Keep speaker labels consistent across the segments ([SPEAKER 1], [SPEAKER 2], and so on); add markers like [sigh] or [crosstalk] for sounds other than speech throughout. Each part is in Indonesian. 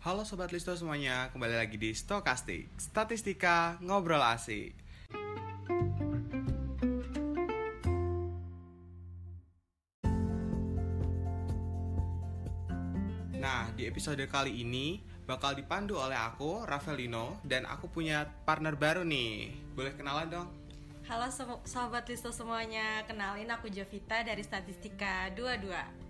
[SPEAKER 1] Halo Sobat Listo semuanya, kembali lagi di Stokastik Statistika Ngobrol Asik Nah, di episode kali ini bakal dipandu oleh aku, Ravelino Dan aku punya partner baru nih Boleh kenalan dong?
[SPEAKER 2] Halo so- sobat Listo semuanya, kenalin aku Jovita dari Statistika 22.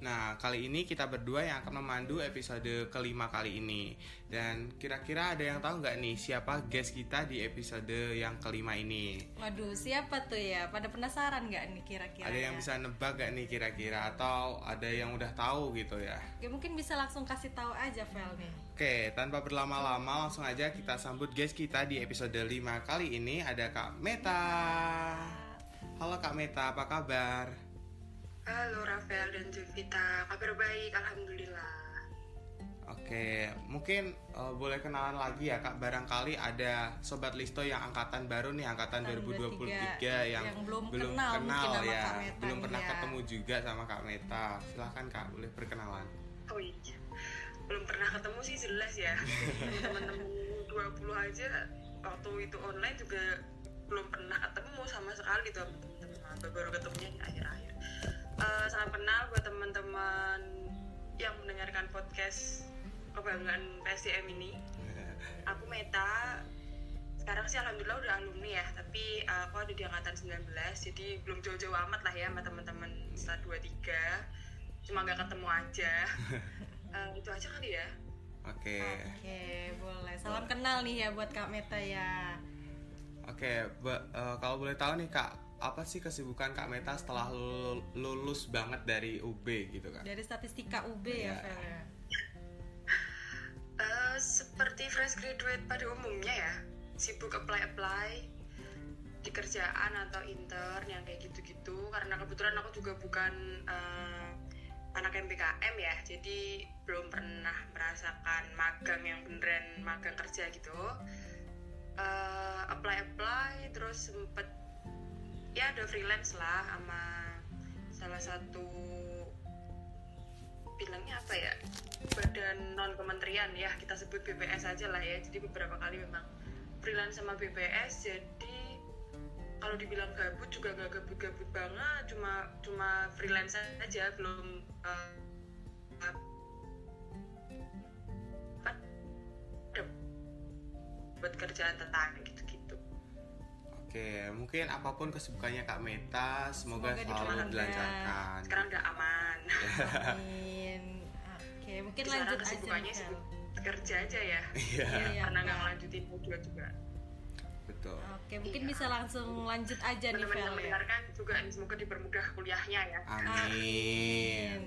[SPEAKER 1] Nah, kali ini kita berdua yang akan memandu episode kelima kali ini. Dan kira-kira ada yang tahu nggak nih siapa guest kita di episode yang kelima ini?
[SPEAKER 2] Waduh, siapa tuh ya? Pada penasaran nggak nih kira-kira?
[SPEAKER 1] Ada yang
[SPEAKER 2] ya?
[SPEAKER 1] bisa nebak nggak nih kira-kira? Atau ada yang udah tahu gitu ya?
[SPEAKER 2] Oke, mungkin bisa langsung kasih tahu aja Vel nih.
[SPEAKER 1] Oke, tanpa berlama-lama langsung aja kita sambut guest kita di episode 5 kali ini ada Kak Meta. Halo Kak Meta, apa kabar?
[SPEAKER 3] Halo Rafael dan Jovita, kabar baik, alhamdulillah.
[SPEAKER 1] Oke, mungkin uh, boleh kenalan lagi ya Kak. Barangkali ada sobat Listo yang angkatan baru nih, angkatan
[SPEAKER 2] Angkatan
[SPEAKER 1] 2023 yang,
[SPEAKER 2] yang belum kenal mungkin sama
[SPEAKER 1] ya,
[SPEAKER 2] Kak Meta
[SPEAKER 1] belum pernah
[SPEAKER 2] ya.
[SPEAKER 1] ketemu juga sama Kak Meta. Silahkan Kak, boleh berkenalan.
[SPEAKER 3] Oh iya, belum pernah ketemu sih jelas ya. Teman-teman 20 aja waktu itu online juga belum pernah ketemu sama sekali tuh teman-teman. Baru ketemunya di akhir-akhir. Eh, salam kenal buat teman-teman yang mendengarkan podcast kebanggaan PSDM ini. [laughs] Aku Meta. Sekarang sih alhamdulillah udah alumni ya, tapi uh, aku ada di angkatan 19, jadi belum jauh-jauh amat lah ya sama teman-teman setelah 23. Cuma nggak ketemu aja. [laughs] Eh, itu aja kali ya.
[SPEAKER 1] Oke.
[SPEAKER 2] Oke, boleh. Salam kenal nih ya buat Kak Meta ya.
[SPEAKER 1] Oke, ba- uh, kalau boleh tahu nih Kak, apa sih kesibukan Kak Meta setelah lul- lulus banget dari UB gitu kan?
[SPEAKER 2] Dari Statistika UB ya,
[SPEAKER 1] Iya.
[SPEAKER 2] Vel [laughs] ya.
[SPEAKER 3] Eh, seperti fresh graduate pada umumnya ya, sibuk apply-apply di kerjaan atau intern yang kayak gitu-gitu. Karena kebetulan aku juga bukan eh, anak MBKM ya, jadi belum pernah merasakan magang yang beneran magang kerja gitu. Eh, apply-apply terus sempet ya ada freelance lah sama salah satu bilangnya apa ya? Badan non kementerian ya kita sebut BPS aja lah ya. Jadi beberapa kali memang freelance sama BPS jadi kalau dibilang gabut juga gak gabut-gabut banget cuma cuma freelance aja belum eh, apa buat kerjaan tetangga gitu-gitu
[SPEAKER 1] Oke, mungkin apa pun kesibukannya Kak Meta, semoga,
[SPEAKER 2] Semoga
[SPEAKER 1] selalu
[SPEAKER 2] dipermudah.
[SPEAKER 1] dilancarkan.
[SPEAKER 3] sekarang udah aman
[SPEAKER 2] Amin. Oke, mungkin
[SPEAKER 3] sekarang
[SPEAKER 2] lanjut aja
[SPEAKER 3] kesibukannya
[SPEAKER 2] nih,
[SPEAKER 3] sibuk kerja aja ya
[SPEAKER 1] Iya,
[SPEAKER 2] Iya,
[SPEAKER 3] karena nggak ngelanjutin juga juga
[SPEAKER 1] betul.
[SPEAKER 2] Oke, mungkin
[SPEAKER 3] Iya.
[SPEAKER 2] bisa langsung lanjut aja nih
[SPEAKER 3] teman-teman yang
[SPEAKER 2] Vel ya.
[SPEAKER 3] mendengarkan juga semoga dipermudah kuliahnya ya
[SPEAKER 1] Amin.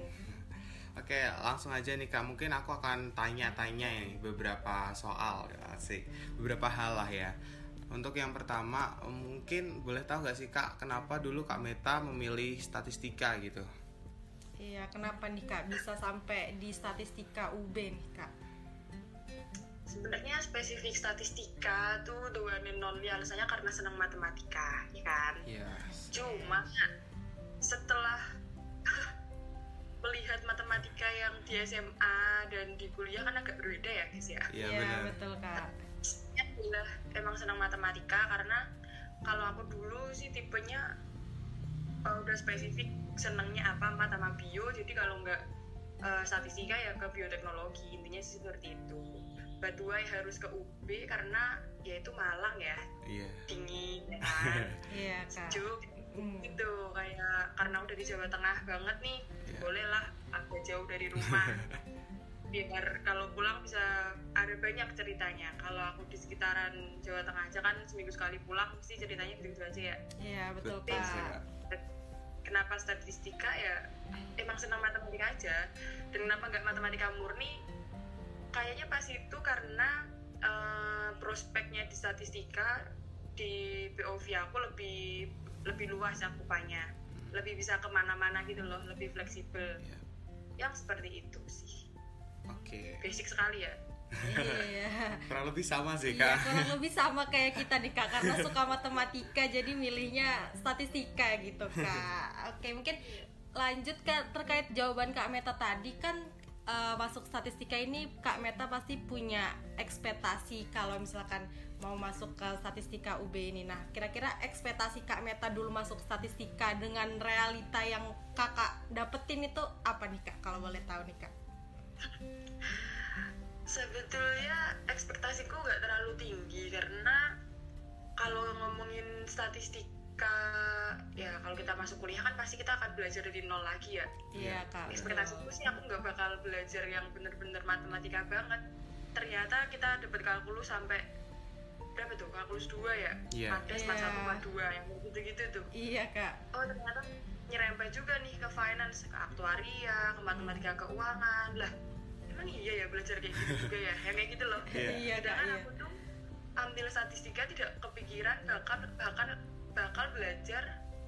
[SPEAKER 1] Oke, langsung aja nih Kak. Mungkin aku akan tanya-tanya nih beberapa soal, asik. Beberapa hal lah ya. Untuk yang pertama, mungkin boleh tahu gak sih Kak, kenapa dulu Kak Meta memilih statistika gitu?
[SPEAKER 2] Iya, kenapa nih Kak bisa sampai di Statistika UB nih Kak?
[SPEAKER 3] sebenarnya spesifik statistika tuh the one and only alasannya karena senang matematika ya kan
[SPEAKER 1] Yes.
[SPEAKER 3] cuma setelah [laughs] melihat matematika yang di SMA dan di kuliah kan agak berbeda ya guys ya
[SPEAKER 1] Iya benar.
[SPEAKER 2] betul Kak.
[SPEAKER 3] Adalah emang senang matematika karena kalau aku dulu sih tipenya uh, udah spesifik senangnya apa empat sama bio jadi kalau nggak uh, statistika ya ke bioteknologi intinya sih seperti itu Baduai harus ke UB karena ya itu Malang ya
[SPEAKER 1] Iya.
[SPEAKER 3] dingin ya [laughs] kan
[SPEAKER 2] Iya Kak.
[SPEAKER 3] sejuk
[SPEAKER 2] Hmm.
[SPEAKER 3] gitu kayak karena udah di Jawa Tengah banget nih
[SPEAKER 1] Iya.
[SPEAKER 3] bolehlah agak jauh dari rumah [laughs] biar kalau pulang bisa ada banyak ceritanya. Kalau aku di sekitaran Jawa Tengah aja kan seminggu sekali pulang mesti ceritanya gitu aja ya.
[SPEAKER 2] Iya betul Kak.
[SPEAKER 1] Kak.
[SPEAKER 3] kenapa statistika ya emang senang matematika aja. Dan kenapa nggak matematika murni? Kayaknya pas itu karena eh, prospeknya di statistika di POV aku lebih lebih luas cakupannya lebih bisa ke mana-mana gitu loh lebih fleksibel.
[SPEAKER 1] Iya.
[SPEAKER 3] yang seperti itu sih
[SPEAKER 1] Oke.
[SPEAKER 3] basic sekali ya
[SPEAKER 2] Iya.
[SPEAKER 1] Kurang lebih sama sih
[SPEAKER 2] Iya,
[SPEAKER 1] Kak.
[SPEAKER 2] kurang lebih sama [laughs] kayak kita nih kak karena suka matematika jadi milihnya statistika gitu kak. Oke mungkin lanjut kak terkait jawaban kak Meta tadi kan eh, masuk statistika ini Kak Meta pasti punya ekspektasi kalau misalkan mau masuk ke statistika UB ini. Nah, kira-kira ekspektasi Kak Meta dulu masuk statistika dengan realita yang Kakak dapetin itu apa nih Kak? Kalau boleh tahu nih Kak.
[SPEAKER 3] Sebetulnya ekspektasiku nggak terlalu tinggi karena kalau ngomongin statistika ya kalau kita masuk kuliah kan pasti kita akan belajar dari nol lagi ya
[SPEAKER 2] Iya Kak.
[SPEAKER 3] ekspektasiku sih aku nggak bakal belajar yang bener-bener matematika banget ternyata kita dapat kalkulus sampai berapa tuh kalkulus 2 ya
[SPEAKER 1] Iya.
[SPEAKER 3] ada pas dua yang gitu-gitu tuh
[SPEAKER 2] Iya Kak.
[SPEAKER 3] oh ternyata nyerempet juga nih ke finance ke aktuaria ke matematika keuangan lah emang iya ya belajar kayak gitu juga ya yang kayak gitu loh [laughs]
[SPEAKER 1] Iya.
[SPEAKER 2] Iya Kak.
[SPEAKER 3] sedangkan
[SPEAKER 2] Iya.
[SPEAKER 3] aku tuh ambil statistika tidak kepikiran bahkan bahkan bakal belajar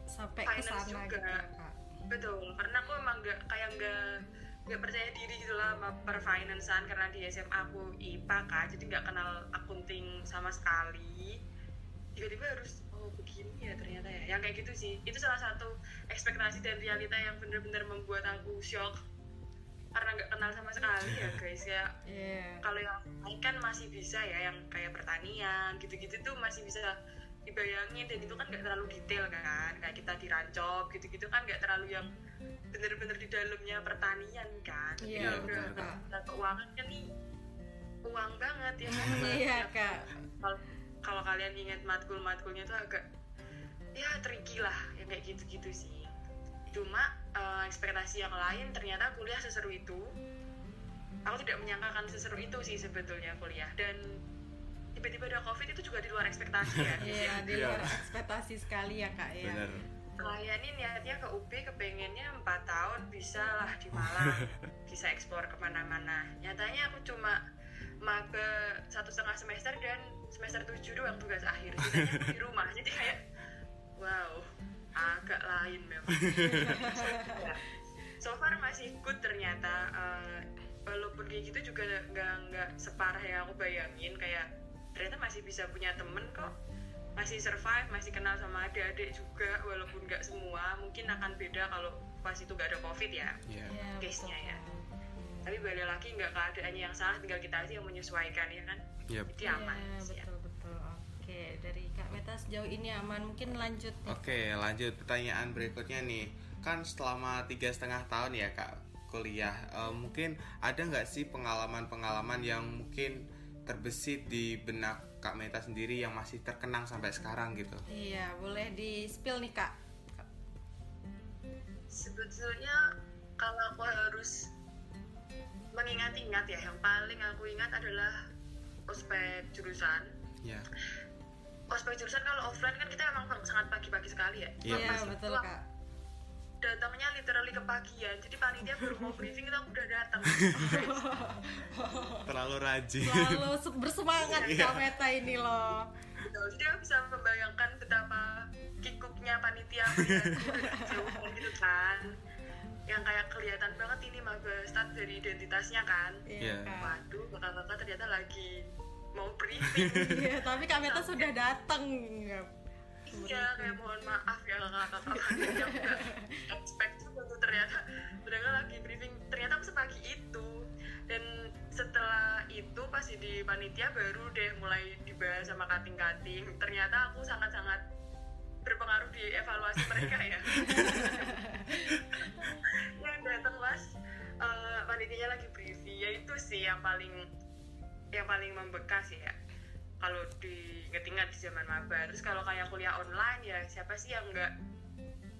[SPEAKER 2] Sampai ke
[SPEAKER 3] finance
[SPEAKER 2] sana
[SPEAKER 3] juga.
[SPEAKER 2] gitu ya Kak.
[SPEAKER 3] betul karena aku emang nggak kayak nggak nggak percaya diri gitu lah sama perfinancean karena di SMA aku IPA kan jadi nggak kenal akunting sama sekali tiba-tiba harus oh begini ya ternyata ya. Yang kayak gitu sih. Itu salah satu ekspektasi dan realita yang bener-bener membuat aku shock. Karena nggak kenal sama sekali ya [laughs] guys ya.
[SPEAKER 2] Iya.
[SPEAKER 3] kalau yang lain kan masih bisa ya yang kayak pertanian gitu-gitu tuh masih bisa dibayangin. Dan itu kan nggak terlalu detail kan. Kayak kita dirancop gitu-gitu kan nggak terlalu yang bener-bener di dalamnya pertanian kan. Tapi
[SPEAKER 2] Iya,
[SPEAKER 3] udah
[SPEAKER 2] betul, Kak.
[SPEAKER 3] keuangan kan nih uang banget ya [laughs] kan
[SPEAKER 2] Iya Kak.
[SPEAKER 3] kalau kalau kalian ingat matkul-matkulnya tuh agak ya tricky lah yang kayak gitu-gitu sih. Cuma eh, ekspektasi yang lain ternyata kuliah seseru itu. Aku tidak menyangka akan seseru itu sih sebetulnya kuliah. Dan tiba-tiba ada covid itu juga di luar ekspektasi ya. [laughs]
[SPEAKER 2] Iya, di
[SPEAKER 1] Iya.
[SPEAKER 2] luar ekspektasi sekali ya Kak ya.
[SPEAKER 1] bener
[SPEAKER 3] Kalian ini niatnya ke UB kepengennya 4 tahun bisa lah di Malang [laughs] bisa eksplor ke mana-mana. Nyatanya aku cuma maba satu setengah semester dan semester 7 doang tugas akhir. Di rumah. Jadi kayak wow agak lain memang. So far masih good ternyata. Eh, walaupun kayak gitu juga nggak nggak separah yang aku bayangin. Kayak ternyata masih bisa punya temen kok. Masih survive masih kenal sama adik-adik juga walaupun nggak semua. Mungkin akan beda kalau pas itu nggak ada covid ya.
[SPEAKER 1] Iya.
[SPEAKER 2] Iya,
[SPEAKER 3] Case-nya
[SPEAKER 2] betul.
[SPEAKER 3] ya. Tapi balik lagi nggak keadaannya yang salah tinggal kita aja yang menyesuaikan ya kan
[SPEAKER 1] Yep.
[SPEAKER 3] jadi aman
[SPEAKER 2] Iya,
[SPEAKER 3] sih ya.
[SPEAKER 2] betul betul. Oke, dari Kak Meta sejauh ini aman. Mungkin lanjut nih.
[SPEAKER 1] Oke, lanjut pertanyaan berikutnya nih. Kan selama tiga setengah tahun ya kak kuliah, Eh, mungkin ada nggak sih pengalaman-pengalaman yang mungkin terbesit di benak kak Meta sendiri yang masih terkenang sampai sekarang gitu?
[SPEAKER 2] Iya, boleh di spill nih Kak.
[SPEAKER 3] sebetulnya kalau aku harus mengingat-ingat ya yang paling aku ingat adalah ospek jurusan
[SPEAKER 1] Ya,
[SPEAKER 3] ospek jurusan kalau offline kan kita emang sangat pagi-pagi sekali ya
[SPEAKER 1] Iya.
[SPEAKER 2] Iya,
[SPEAKER 3] Pas
[SPEAKER 2] betul Kak.
[SPEAKER 3] datangnya literally kepagian jadi panitia baru mau briefing itu aku udah datang [laughs]
[SPEAKER 1] terlalu rajin.
[SPEAKER 2] Selalu se- bersemangat
[SPEAKER 1] Iya.
[SPEAKER 2] Kak Meta ini loh.
[SPEAKER 3] gitu. jadi aku bisa membayangkan betapa kikuknya panitia [laughs] jauh gitu kan yang kayak kelihatan banget ini maba start dari identitasnya kan
[SPEAKER 1] Iya.
[SPEAKER 2] Kak.
[SPEAKER 3] waduh kakak-kakak ternyata lagi mau briefing [laughs]
[SPEAKER 2] Iya, tapi Kak Meta sudah datang. Ya.
[SPEAKER 3] iya kayak mohon maaf ya kakak-kakak [laughs] yang nggak expect juga tuh ternyata mereka lagi briefing ternyata aku sepagi itu dan setelah itu pas di panitia baru deh mulai dibahas sama kating-kating ternyata aku sangat-sangat berpengaruh di evaluasi mereka ya. [laughs] Yang datang pas eh, panitianya lagi briefing. Ya itu sih yang paling yang paling membekas ya. Kalau diinget-ingat di zaman maba terus kalau kayak kuliah online ya siapa sih yang nggak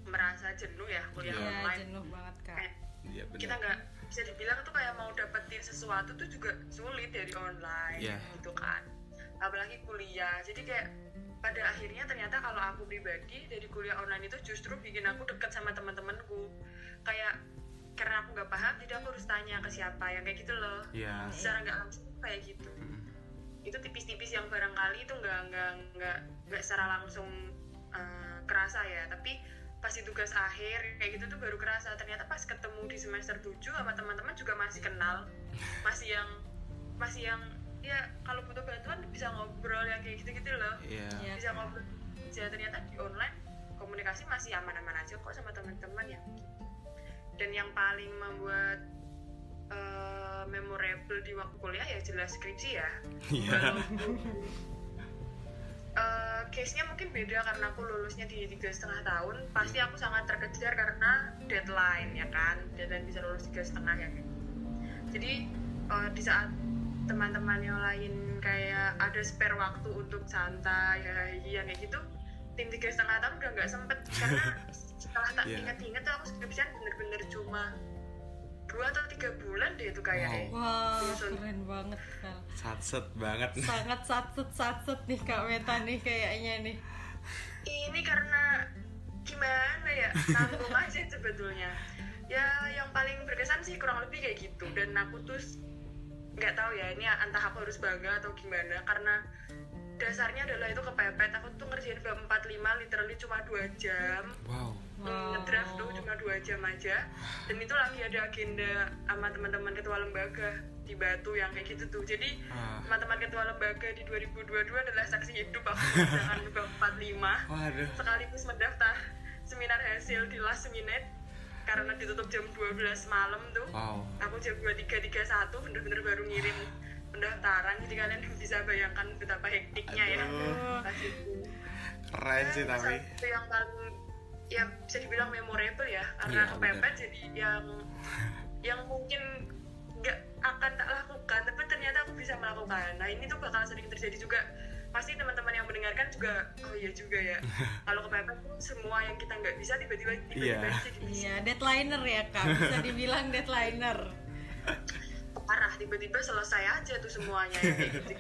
[SPEAKER 3] merasa jenuh ya kuliah
[SPEAKER 1] Iya,
[SPEAKER 2] Iya,
[SPEAKER 3] online
[SPEAKER 2] jenuh banget Kak.
[SPEAKER 3] Kayak
[SPEAKER 1] Iya
[SPEAKER 3] kita nggak bisa dibilang tuh kayak mau dapetin sesuatu tuh juga sulit dari online
[SPEAKER 1] Iya.
[SPEAKER 3] gitu kan. Apalagi kuliah. Jadi kayak pada akhirnya ternyata kalau aku pribadi dari kuliah online itu justru bikin aku deket sama teman-temanku kayak karena aku nggak paham jadi aku harus tanya ke siapa yang kayak gitu loh.
[SPEAKER 1] Iya.
[SPEAKER 3] secara nggak langsung kayak gitu.
[SPEAKER 1] Mm.
[SPEAKER 3] itu tipis-tipis yang barangkali itu nggak nggak nggak nggak secara langsung eh, kerasa ya. Tapi pas di tugas akhir kayak gitu tuh baru kerasa. Ternyata pas ketemu di semester 7 sama teman-teman juga masih kenal. [laughs] Masih yang masih yang ya kalau butuh bantuan bisa ngobrol yang kayak gitu-gitu loh.
[SPEAKER 1] Iya.
[SPEAKER 2] Iya,
[SPEAKER 3] bisa ngobrol. Ya ternyata di online komunikasi masih aman-aman aja kok sama teman-teman ya dan yang paling membuat eh, memorable di waktu kuliah ya jelas skripsi ya.
[SPEAKER 1] Iya.
[SPEAKER 3] Walaupun, [laughs] eh, case-nya mungkin beda karena aku lulusnya di tiga setengah tahun. Pasti aku sangat terkejar karena deadline ya kan. Deadline bisa lulus tiga setengah ya. Kan. jadi eh, di saat teman-teman yang lain kayak ada spare waktu untuk santai ya kayak gitu tim tiga setengah tahun udah nggak sempet karena [laughs] setelah tak
[SPEAKER 1] Iya.
[SPEAKER 3] inget-inget tuh aku skripsian bener-bener cuma dua atau tiga bulan deh itu kayak
[SPEAKER 2] Wah,
[SPEAKER 3] Iya,
[SPEAKER 2] keren banget Vel.
[SPEAKER 1] Satset banget.
[SPEAKER 2] Sangat satset satset nih Kak Meta nih kayaknya nih.
[SPEAKER 3] ini karena gimana ya tanggung aja sebetulnya ya yang paling berkesan sih kurang lebih kayak gitu dan aku tuh nggak tahu ya ini entah aku harus bangga atau gimana karena dasarnya adalah itu kepepet aku tuh ngerjain bab 45 literally cuma dua jam
[SPEAKER 1] Wow.
[SPEAKER 2] Wow.
[SPEAKER 3] ngedraft tuh cuma dua jam aja dan itu lagi ada agenda sama teman-teman ketua lembaga di Batu yang kayak gitu tuh jadi
[SPEAKER 1] Ah.
[SPEAKER 3] teman-teman ketua lembaga di 2022 adalah saksi hidup aku mengerjakan bab 45
[SPEAKER 1] Waduh.
[SPEAKER 3] sekaligus mendaftar seminar hasil di last minute karena ditutup jam 12 malam tuh
[SPEAKER 1] Wow.
[SPEAKER 3] aku jam 23.31 bener-bener baru ngirim pendaftaran jadi kalian bisa bayangkan betapa hektiknya ya
[SPEAKER 1] Aduh.
[SPEAKER 3] itu
[SPEAKER 1] Keren sih
[SPEAKER 3] Nah,
[SPEAKER 1] tapi.
[SPEAKER 3] satu yang paling ya bisa dibilang memorable ya karena
[SPEAKER 1] Iya,
[SPEAKER 3] kepepet
[SPEAKER 1] bener.
[SPEAKER 3] jadi yang yang mungkin nggak akan tak lakukan tapi ternyata aku bisa melakukan nah ini tuh bakal sering terjadi juga pasti teman-teman yang mendengarkan juga oh iya juga ya [laughs] kalau kepepet tuh semua yang kita nggak bisa tiba-tiba tiba-tiba
[SPEAKER 1] Iya.
[SPEAKER 3] jadi bisa
[SPEAKER 2] Iya, deadlineer ya Kak. Bisa dibilang deadlineer.
[SPEAKER 3] parah tiba-tiba selesai aja tuh semuanya ya, gitu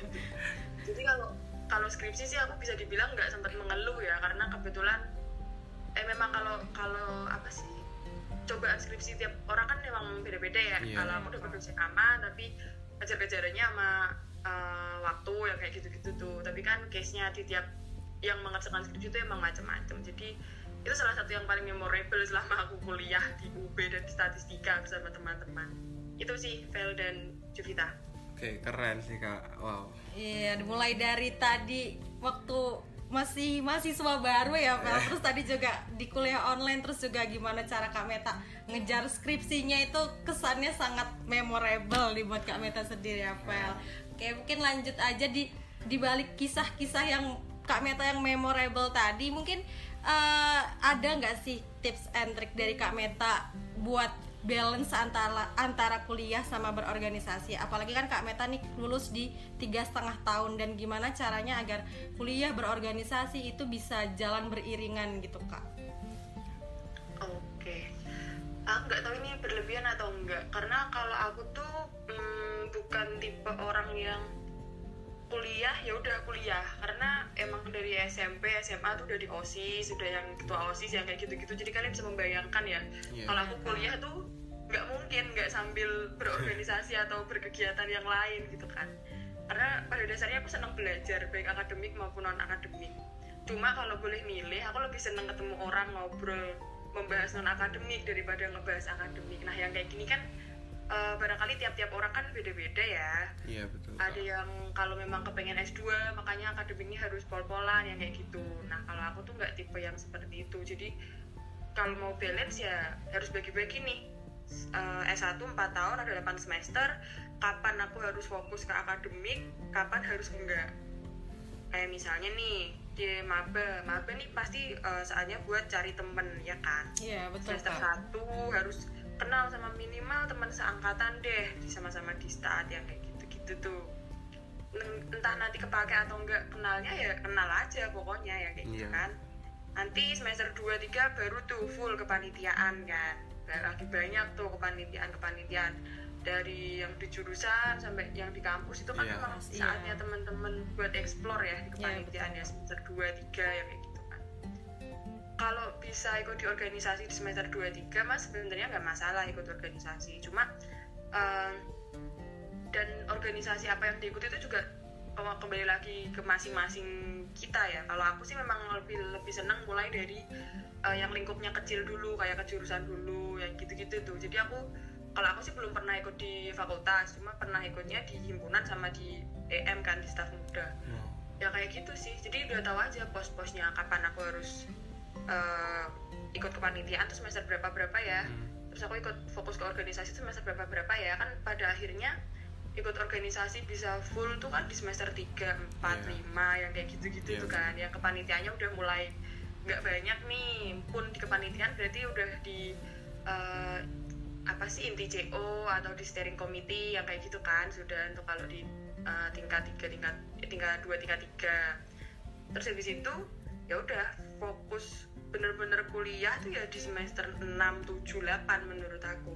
[SPEAKER 3] jadi kalau kalau skripsi sih aku bisa dibilang nggak sempat mengeluh ya karena kebetulan eh memang kalau kalau apa sih cobaan skripsi tiap orang kan memang beda-beda ya
[SPEAKER 1] Iya.
[SPEAKER 3] kalau aku dapat dosen aman tapi kejar-kejarannya sama eh, waktu yang kayak gitu-gitu tuh tapi kan case-nya di tiap yang mengerjakan skripsi itu emang macam-macam jadi itu salah satu yang paling memorable selama aku kuliah di UB dan di statistika bersama teman-teman itu sih Vel dan Juvita
[SPEAKER 1] Oke, keren sih Kak. Wow.
[SPEAKER 2] Iya, mulai dari tadi waktu masih mahasiswa baru ya, Vel. Terus tadi juga di kuliah online terus juga gimana cara Kak Meta ngejar skripsinya itu kesannya sangat memorable nih buat Kak Meta sendiri ya, Vel. Oke, mungkin lanjut aja di di balik kisah-kisah yang Kak Meta yang memorable tadi, mungkin eh, ada nggak sih tips and trick dari Kak Meta buat balance antara antara kuliah sama berorganisasi. Apalagi kan kak Meta nih lulus di tiga setengah tahun. Dan gimana caranya agar kuliah berorganisasi itu bisa jalan beriringan gitu kak?
[SPEAKER 3] Oke, aku nggak tahu ini berlebihan atau enggak karena kalau aku tuh mm, bukan tipe orang yang kuliah ya udah kuliah. Karena emang dari SMP SMA tuh udah di osis udah yang ketua osis yang kayak gitu-gitu. Jadi kalian bisa membayangkan ya
[SPEAKER 1] Iya.
[SPEAKER 3] kalau aku kuliah tuh nggak mungkin nggak sambil berorganisasi [laughs] atau berkegiatan yang lain gitu kan. Karena pada dasarnya aku senang belajar baik akademik maupun non akademik cuma kalau boleh milih aku lebih senang ketemu orang ngobrol membahas non akademik daripada ngebahas akademik. Nah yang kayak gini kan eh, barangkali tiap-tiap orang kan beda-beda ya.
[SPEAKER 1] Iya betul.
[SPEAKER 3] ada yang kalau memang kepengen S2 makanya akademiknya harus pol-polan yang kayak gitu. Nah kalau aku tuh nggak tipe yang seperti itu. Jadi kalau mau balance ya harus bagi-bagi nih Eh, S1 4 tahun ada 8 semester kapan aku harus fokus ke akademik kapan harus enggak? Kayak misalnya nih di maba maba nih pasti eh, saatnya buat cari temen ya kan?
[SPEAKER 2] Iya betul
[SPEAKER 3] semester satu harus kenal sama minimal teman seangkatan deh sama-sama di stat yang kayak gitu-gitu tuh. En- entah nanti kepake atau enggak kenalnya ya kenal aja pokoknya ya kayak gitu
[SPEAKER 1] Iya.
[SPEAKER 3] kan? Nanti semester 2 3 baru tuh full kepanitiaan kan lagi banyak tuh kepanitiaan kepanitiaan. Dari yang di jurusan sampai yang di kampus itu kan
[SPEAKER 1] Iya.
[SPEAKER 3] memang
[SPEAKER 2] Iya.
[SPEAKER 3] saatnya teman-teman buat explore ya di
[SPEAKER 2] Iya,
[SPEAKER 3] kepanitiaan ya semester 2 3 ya kayak gitu kan. Kalau bisa ikut di organisasi di semester 2 3 mas sebenarnya nggak masalah ikut organisasi. Cuma em, dan organisasi apa yang diikuti itu juga kalau kembali lagi ke masing-masing kita ya. Kalau aku sih memang lebih lebih senang mulai dari eh, yang lingkupnya kecil dulu kayak kejurusan dulu yang gitu-gitu tuh. Jadi aku kalau aku sih belum pernah ikut di fakultas cuma pernah ikutnya di himpunan sama di EM kan di staf muda.
[SPEAKER 1] Wow.
[SPEAKER 3] ya kayak gitu sih. Jadi udah tahu aja pos-posnya kapan aku harus eh, ikut kepanitiaan tuh semester berapa berapa ya.
[SPEAKER 1] Hmm.
[SPEAKER 3] terus aku ikut fokus ke organisasi semester berapa berapa ya. Kan pada akhirnya ikut organisasi bisa full tuh kan di semester 3, 4,
[SPEAKER 1] Iya.
[SPEAKER 3] 5 yang kayak gitu-gitu
[SPEAKER 1] Iya,
[SPEAKER 3] tuh kan. Yang kepanitiaannya udah mulai nggak banyak nih. Pun di kepanitiaan berarti udah di eh, apa sih inti CO atau di steering committee yang kayak gitu kan sudah untuk kalau di eh, tingkat tiga tingkat eh, tingkat dua tingkat tiga. Terus habis itu ya udah fokus bener-bener kuliah tuh ya di semester 6, 7, 8 menurut aku.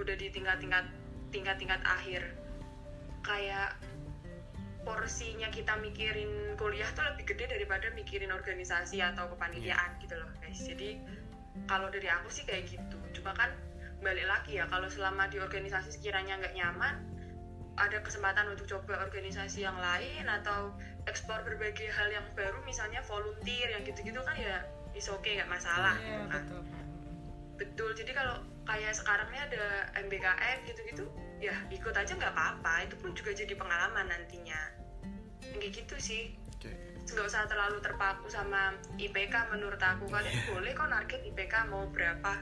[SPEAKER 3] Udah di tingkat-tingkat tingkat-tingkat akhir. Kayak porsinya kita mikirin kuliah tuh lebih gede daripada mikirin organisasi atau kepanitiaan gitu loh guys. Jadi kalau dari aku sih kayak gitu cuma kan balik lagi ya kalau selama di organisasi sekiranya nggak nyaman ada kesempatan untuk coba organisasi yang lain atau eksplor berbagai hal yang baru misalnya volunteer yang gitu-gitu kan ya is okay nggak masalah.
[SPEAKER 2] Iya,
[SPEAKER 3] gitu kan.
[SPEAKER 2] betul
[SPEAKER 3] betul. Jadi kalau kayak sekarang ini ada MBKM gitu-gitu ya ikut aja nggak apa-apa. Itu pun juga jadi pengalaman nantinya. Yang kayak gitu sih.
[SPEAKER 1] Oke.
[SPEAKER 3] nggak usah terlalu terpaku sama IPK menurut aku. Kalian boleh kok target IPK mau berapa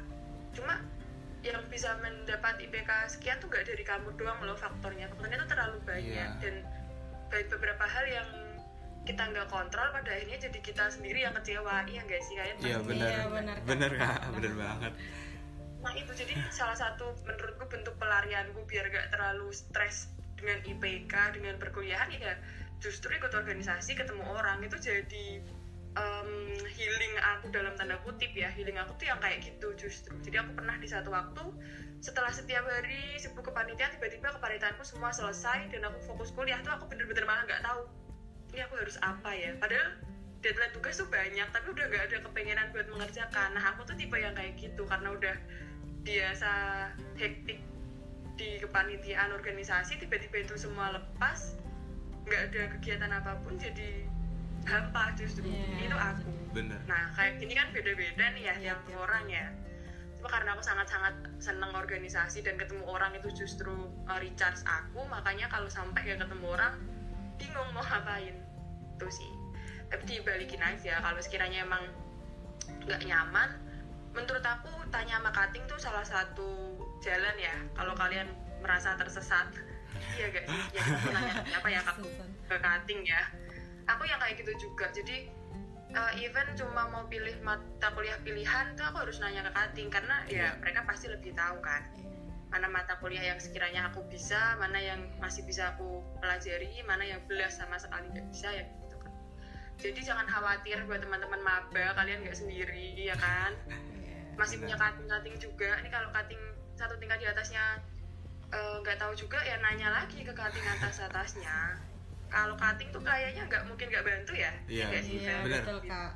[SPEAKER 3] cuma yang bisa mendapat IPK sekian tuh gak dari kamu doang loh faktornya faktornya tuh terlalu banyak
[SPEAKER 1] Iya.
[SPEAKER 3] dan baik beberapa hal yang kita nggak kontrol pada akhirnya jadi kita sendiri yang kecewa iya nggak sih kalian
[SPEAKER 1] Iya benar.
[SPEAKER 2] Iya, benar.
[SPEAKER 1] Benar kak, benar banget.
[SPEAKER 3] Nah itu jadi salah satu menurutku bentuk pelarianku biar gak terlalu stres dengan IPK dengan perkuliahan ya justru ikut organisasi ketemu orang itu jadi em, healing aku dalam tanda kutip ya healing aku tuh yang kayak gitu justru. Jadi aku pernah di satu waktu setelah setiap hari sibuk kepanitiaan tiba-tiba kepanitiaanku semua selesai dan aku fokus kuliah tuh aku bener-bener malah nggak tahu ini aku harus apa ya. Padahal deadline tugas tuh banyak tapi udah nggak ada kepengenan buat mengerjakan. Nah aku tuh tipe yang kayak gitu karena udah biasa hektik di kepanitiaan organisasi tiba-tiba itu semua lepas nggak ada kegiatan apa pun jadi hampa justru
[SPEAKER 2] Iya.
[SPEAKER 3] itu aku.
[SPEAKER 1] Benar.
[SPEAKER 3] nah kayak gini kan beda-beda nih ya
[SPEAKER 2] Iya,
[SPEAKER 3] tiap orang ya. Cuma karena aku sangat-sangat seneng organisasi dan ketemu orang itu justru uh, recharge aku makanya kalau sampai gak ketemu orang bingung mau ngapain. Itu sih. Tapi dibalikin aja kalau sekiranya emang nggak nyaman menurut aku tanya sama cutting tuh salah satu jalan ya kalau kalian merasa tersesat. [laughs] Iya gak sih? Ya aku nanya apa ya ke cutting ya aku yang kayak gitu juga. Jadi uh, even cuma mau pilih mata kuliah pilihan tuh aku harus nanya ke cutting karena ya
[SPEAKER 1] Iya.
[SPEAKER 3] mereka pasti lebih tahu kan mana mata kuliah yang sekiranya aku bisa mana yang masih bisa aku pelajari mana yang belas sama sekali nggak bisa ya gitu kan. Jadi jangan khawatir buat teman-teman maba kalian nggak sendiri ya kan? [laughs] Masih punya cutting-cutting juga. Ini kalau cutting satu tingkat di atasnya eh, nggak tahu juga ya nanya lagi ke cutting atas atasnya kalau cutting tuh kayaknya nggak mungkin nggak bantu ya?
[SPEAKER 1] Iya,
[SPEAKER 3] nggak sih,
[SPEAKER 2] Iya, betul Kak.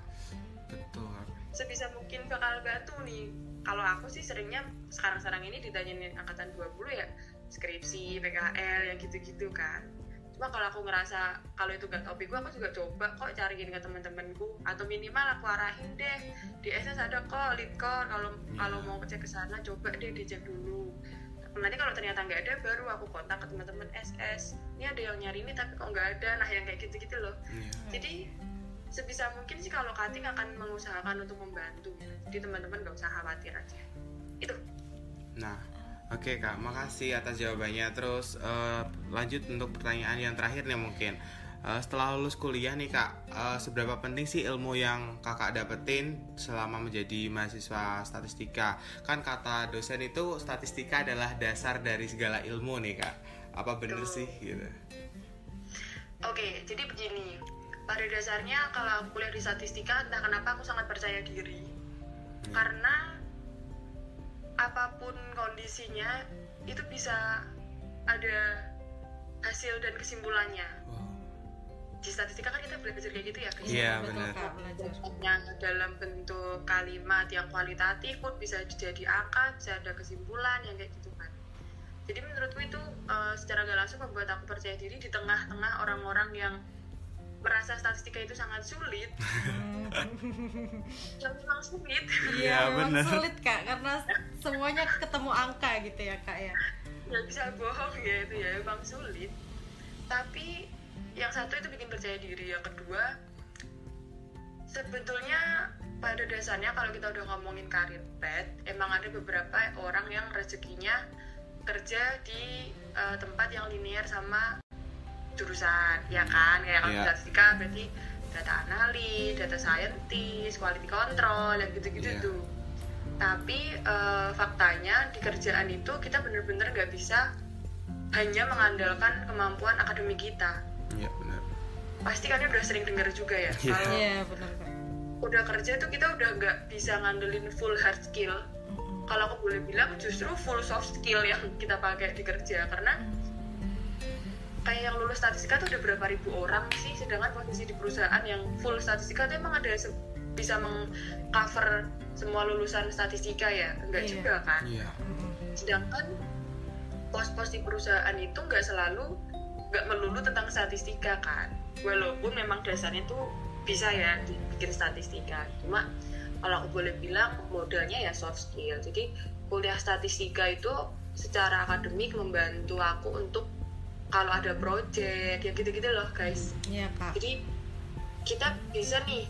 [SPEAKER 1] Betul.
[SPEAKER 3] sebisa mungkin bakal bantu nih. Kalau aku sih seringnya sekarang-sekarang ini ditanyain angkatan 20 ya skripsi, PKL yang gitu-gitu kan. Cuma kalau aku ngerasa kalau itu gak topik gue aku juga coba kok cariin ke teman-temanku atau minimal aku arahin deh. Di SS ada kok leadcon kalau kalau mau cek ke sana coba deh dicek dulu nanti kalau ternyata nggak ada baru aku kontak ke teman-teman SS ini ada yang nyari ini tapi kok nggak ada? Nah yang kayak gitu-gitu loh.
[SPEAKER 1] Iya.
[SPEAKER 3] jadi sebisa mungkin sih kalau cutting akan mengusahakan untuk membantu. Jadi teman-teman nggak usah khawatir aja. Itu.
[SPEAKER 1] Nah, oke kak, makasih atas jawabannya. Terus eh, lanjut untuk pertanyaan yang terakhir nih mungkin. Eh, setelah lulus kuliah nih kak, eh, seberapa penting sih ilmu yang kakak dapetin selama menjadi mahasiswa statistika? Kan kata dosen itu statistika adalah dasar dari segala ilmu nih kak. Apa bener
[SPEAKER 3] Betul.
[SPEAKER 1] sih gitu?
[SPEAKER 3] oke jadi begini pada dasarnya kalau aku kuliah di statistika entah kenapa aku sangat percaya diri karena apa pun kondisinya itu bisa ada hasil dan kesimpulannya
[SPEAKER 1] Wow.
[SPEAKER 3] Di statistika kan kita belajar kayak gitu ya guys
[SPEAKER 1] Iya,
[SPEAKER 2] betul
[SPEAKER 1] benar.
[SPEAKER 3] Yang dalam bentuk kalimat yang kualitatif pun bisa jadi angka, bisa ada kesimpulan yang kayak gitu kan. Jadi menurutku itu eh, secara gak langsung membuat aku percaya diri di tengah-tengah orang-orang yang merasa statistika itu sangat sulit. [laughs] yang memang sulit.
[SPEAKER 2] Iya, memang
[SPEAKER 1] bener.
[SPEAKER 2] sulit Kak karena semuanya ketemu angka gitu ya Kak ya.
[SPEAKER 3] nggak bisa bohong ya itu ya memang sulit. Tapi yang satu itu bikin percaya diri, yang kedua sebetulnya pada dasarnya kalau kita udah ngomongin karir pet emang ada beberapa orang yang rezekinya kerja di uh, tempat yang linear sama jurusan ya kan kayak kalau
[SPEAKER 1] Iya.
[SPEAKER 3] statistika berarti data analis, data scientist, quality control yang gitu-gitu
[SPEAKER 1] Iya.
[SPEAKER 3] tuh tapi eh, faktanya di kerjaan itu kita bener-bener nggak bisa hanya mengandalkan kemampuan akademik kita
[SPEAKER 1] Iya benar.
[SPEAKER 3] pasti kalian udah sering dengar juga ya
[SPEAKER 1] Iya.
[SPEAKER 3] kalau
[SPEAKER 2] Iya benar kak.
[SPEAKER 3] udah kerja tuh kita udah nggak bisa ngandelin full hard skill kalau aku boleh bilang justru full soft skill yang kita pakai di kerja karena kayak yang lulus statistika tuh udah berapa ribu orang sih sedangkan posisi di perusahaan yang full statistika tuh emang ada se- bisa mengcover semua lulusan statistika ya enggak
[SPEAKER 2] Iya.
[SPEAKER 3] juga kan
[SPEAKER 1] Iya.
[SPEAKER 2] Mm-mm.
[SPEAKER 3] sedangkan pos-pos di perusahaan itu nggak selalu nggak melulu tentang statistika kan. Walaupun memang dasarnya tuh bisa ya dibikin statistika. Cuma kalau aku boleh bilang modalnya ya soft skill. Jadi kuliah statistika itu secara akademik membantu aku untuk kalau ada project ya gitu-gitu loh guys.
[SPEAKER 2] Iya kak.
[SPEAKER 3] jadi kita bisa nih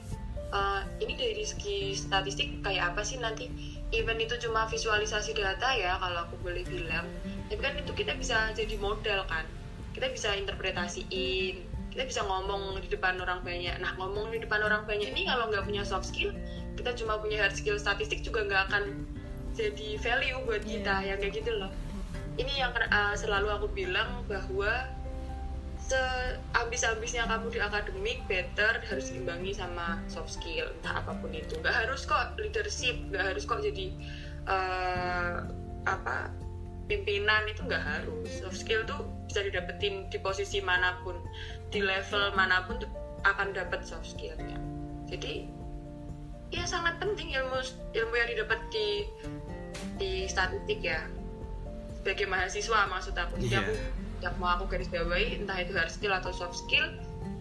[SPEAKER 3] uh, ini dari segi statistik kayak apa sih nanti? Even itu cuma visualisasi data ya kalau aku boleh bilang. Tapi kan itu kita bisa jadi modal kan kita bisa interpretasiin kita bisa ngomong di depan orang banyak. Nah ngomong di depan orang banyak ini kalau nggak punya soft skill kita cuma punya hard skill statistik juga nggak akan jadi value buat kita
[SPEAKER 2] Iya.
[SPEAKER 3] yang kayak gitu loh. Ini yang uh, selalu aku bilang bahwa seambis-ambisnya kamu di akademik better harus diimbangi sama soft skill. Entah apa pun itu. Nggak harus kok leadership nggak harus kok jadi eh, apa pimpinan itu nggak harus. Soft skill tuh bisa didapetin di posisi mana pun di level mana pun tuh akan dapat soft skillnya. Jadi ya sangat penting ilmu ilmu yang didapat di di statistik ya. Sebagai mahasiswa maksud aku. Jadi
[SPEAKER 1] Iya.
[SPEAKER 3] aku yang mau aku garis bawahi entah itu hard skill atau soft skill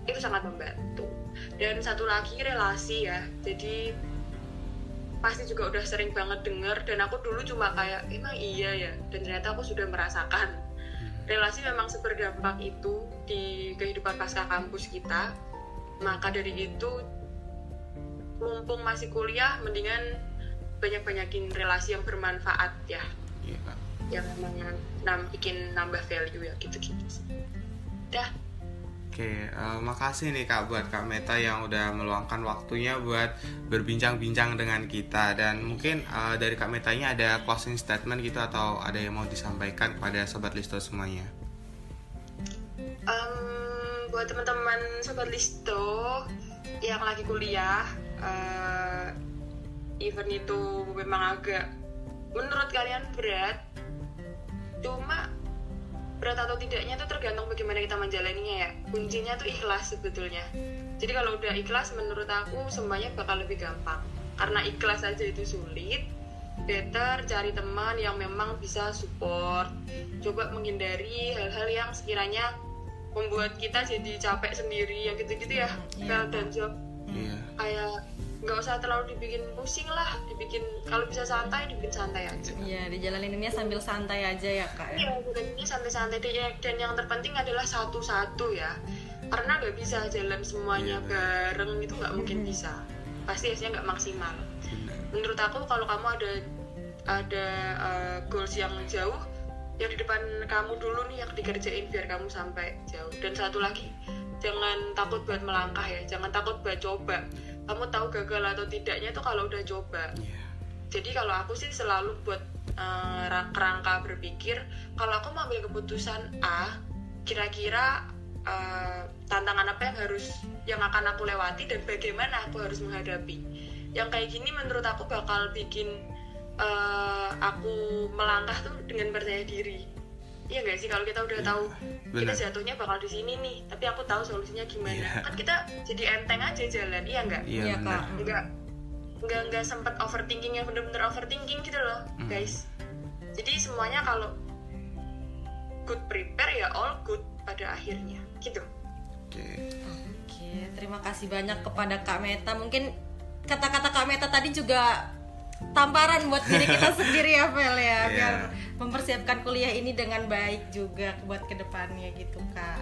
[SPEAKER 3] itu sangat membantu. Dan satu lagi relasi ya. Jadi pasti juga udah sering banget denger dan aku dulu cuma kayak emang iya ya? Dan ternyata aku sudah merasakan. Relasi memang seberdampak itu di kehidupan pasca kampus kita. Maka dari itu mumpung masih kuliah mendingan banyak-banyakin relasi yang bermanfaat ya.
[SPEAKER 1] Iya
[SPEAKER 3] yang memang nam bikin nambah value ya gitu-gitu. Dah,
[SPEAKER 1] Oke, eh, makasih nih kak buat kak Meta yang udah meluangkan waktunya buat berbincang-bincang dengan kita dan mungkin eh, dari kak Metanya ada closing statement gitu atau ada yang mau disampaikan kepada sobat listo semuanya.
[SPEAKER 3] em, buat teman-teman sobat listo yang lagi kuliah, eh, event itu memang agak menurut kalian berat, cuma berat atau tidaknya itu tergantung bagaimana kita menjalaninya ya. Kuncinya tuh ikhlas sebetulnya. Jadi kalau udah ikhlas, menurut aku semuanya bakal lebih gampang. Karena ikhlas aja itu sulit, better cari teman yang memang bisa support. Coba menghindari hal-hal yang sekiranya membuat kita jadi capek sendiri yang gitu-gitu ya.
[SPEAKER 2] Iya.
[SPEAKER 3] Bel dan job
[SPEAKER 1] Iya.
[SPEAKER 3] kayak nggak usah terlalu dibikin pusing lah, dibikin kalau bisa santai dibikin santai aja.
[SPEAKER 2] Iya dijalaninnya sambil santai aja ya kak ya.
[SPEAKER 3] Iya, bukannya santai-santai deh. Ya, dan yang terpenting adalah satu-satu ya. Karena nggak bisa jalan semuanya
[SPEAKER 1] Iya,
[SPEAKER 3] bareng itu nggak mungkin bisa. Pasti hasilnya nggak maksimal.
[SPEAKER 1] Benar.
[SPEAKER 3] Menurut aku kalau kamu ada ada uh, goals yang jauh, yang di depan kamu dulu nih yang dikerjain biar kamu sampai jauh. Dan satu lagi, jangan takut buat melangkah ya. Jangan takut buat coba. Kamu tahu gagal atau tidaknya itu kalau udah coba.
[SPEAKER 1] Iya.
[SPEAKER 3] jadi kalau aku sih selalu buat ra- kerangka berpikir kalau aku mau ambil keputusan A kira-kira eh, tantangan apa yang harus yang akan aku lewati dan bagaimana aku harus menghadapi. Yang kayak gini menurut aku bakal bikin eh, aku melangkah tuh dengan percaya diri Iya nggak sih kalau kita udah
[SPEAKER 1] Iya,
[SPEAKER 3] tahu kita
[SPEAKER 1] Benar.
[SPEAKER 3] jatuhnya bakal di sini nih tapi aku tahu solusinya gimana
[SPEAKER 1] Iya.
[SPEAKER 3] kan kita jadi enteng aja jalan iya nggak
[SPEAKER 1] Iya
[SPEAKER 2] Iya,
[SPEAKER 1] benar.
[SPEAKER 2] Kak.
[SPEAKER 3] nggak nggak nggak sempet overthinking yang bener-bener overthinking gitu loh
[SPEAKER 1] Hmm.
[SPEAKER 3] guys jadi semuanya kalau good prepare ya all good pada akhirnya gitu
[SPEAKER 1] Oke.
[SPEAKER 2] Oke terima kasih banyak kepada kak Meta. Mungkin kata-kata kak Meta tadi juga tamparan buat diri kita [laughs] sendiri ya Vel ya Mempersiapkan kuliah ini dengan baik juga buat ke depannya gitu kak.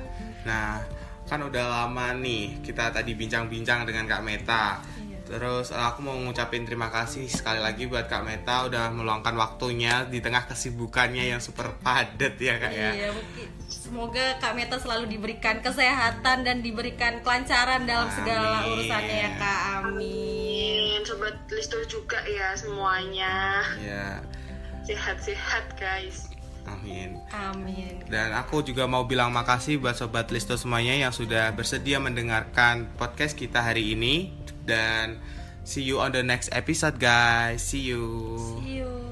[SPEAKER 1] Nah, kan udah lama nih kita tadi bincang-bincang dengan Kak Meta.
[SPEAKER 2] Iya.
[SPEAKER 1] Terus eh, aku mau ngucapin terima kasih sekali lagi buat Kak Meta udah meluangkan waktunya di tengah kesibukannya yang super padat ya Kak ya.
[SPEAKER 2] Iya, mungkin semoga Kak Meta selalu diberikan kesehatan dan diberikan kelancaran dalam segala
[SPEAKER 1] Amin.
[SPEAKER 2] urusannya ya Kak. Amin.
[SPEAKER 3] Amin. Sobat Listo juga ya semuanya.
[SPEAKER 1] Ya,
[SPEAKER 3] Sehat-sehat guys.
[SPEAKER 1] amin.
[SPEAKER 2] Amin.
[SPEAKER 1] Dan aku juga mau bilang makasih buat sobat Listo semuanya yang sudah bersedia mendengarkan podcast kita hari ini dan see you on the next episode guys. See you.
[SPEAKER 2] See you.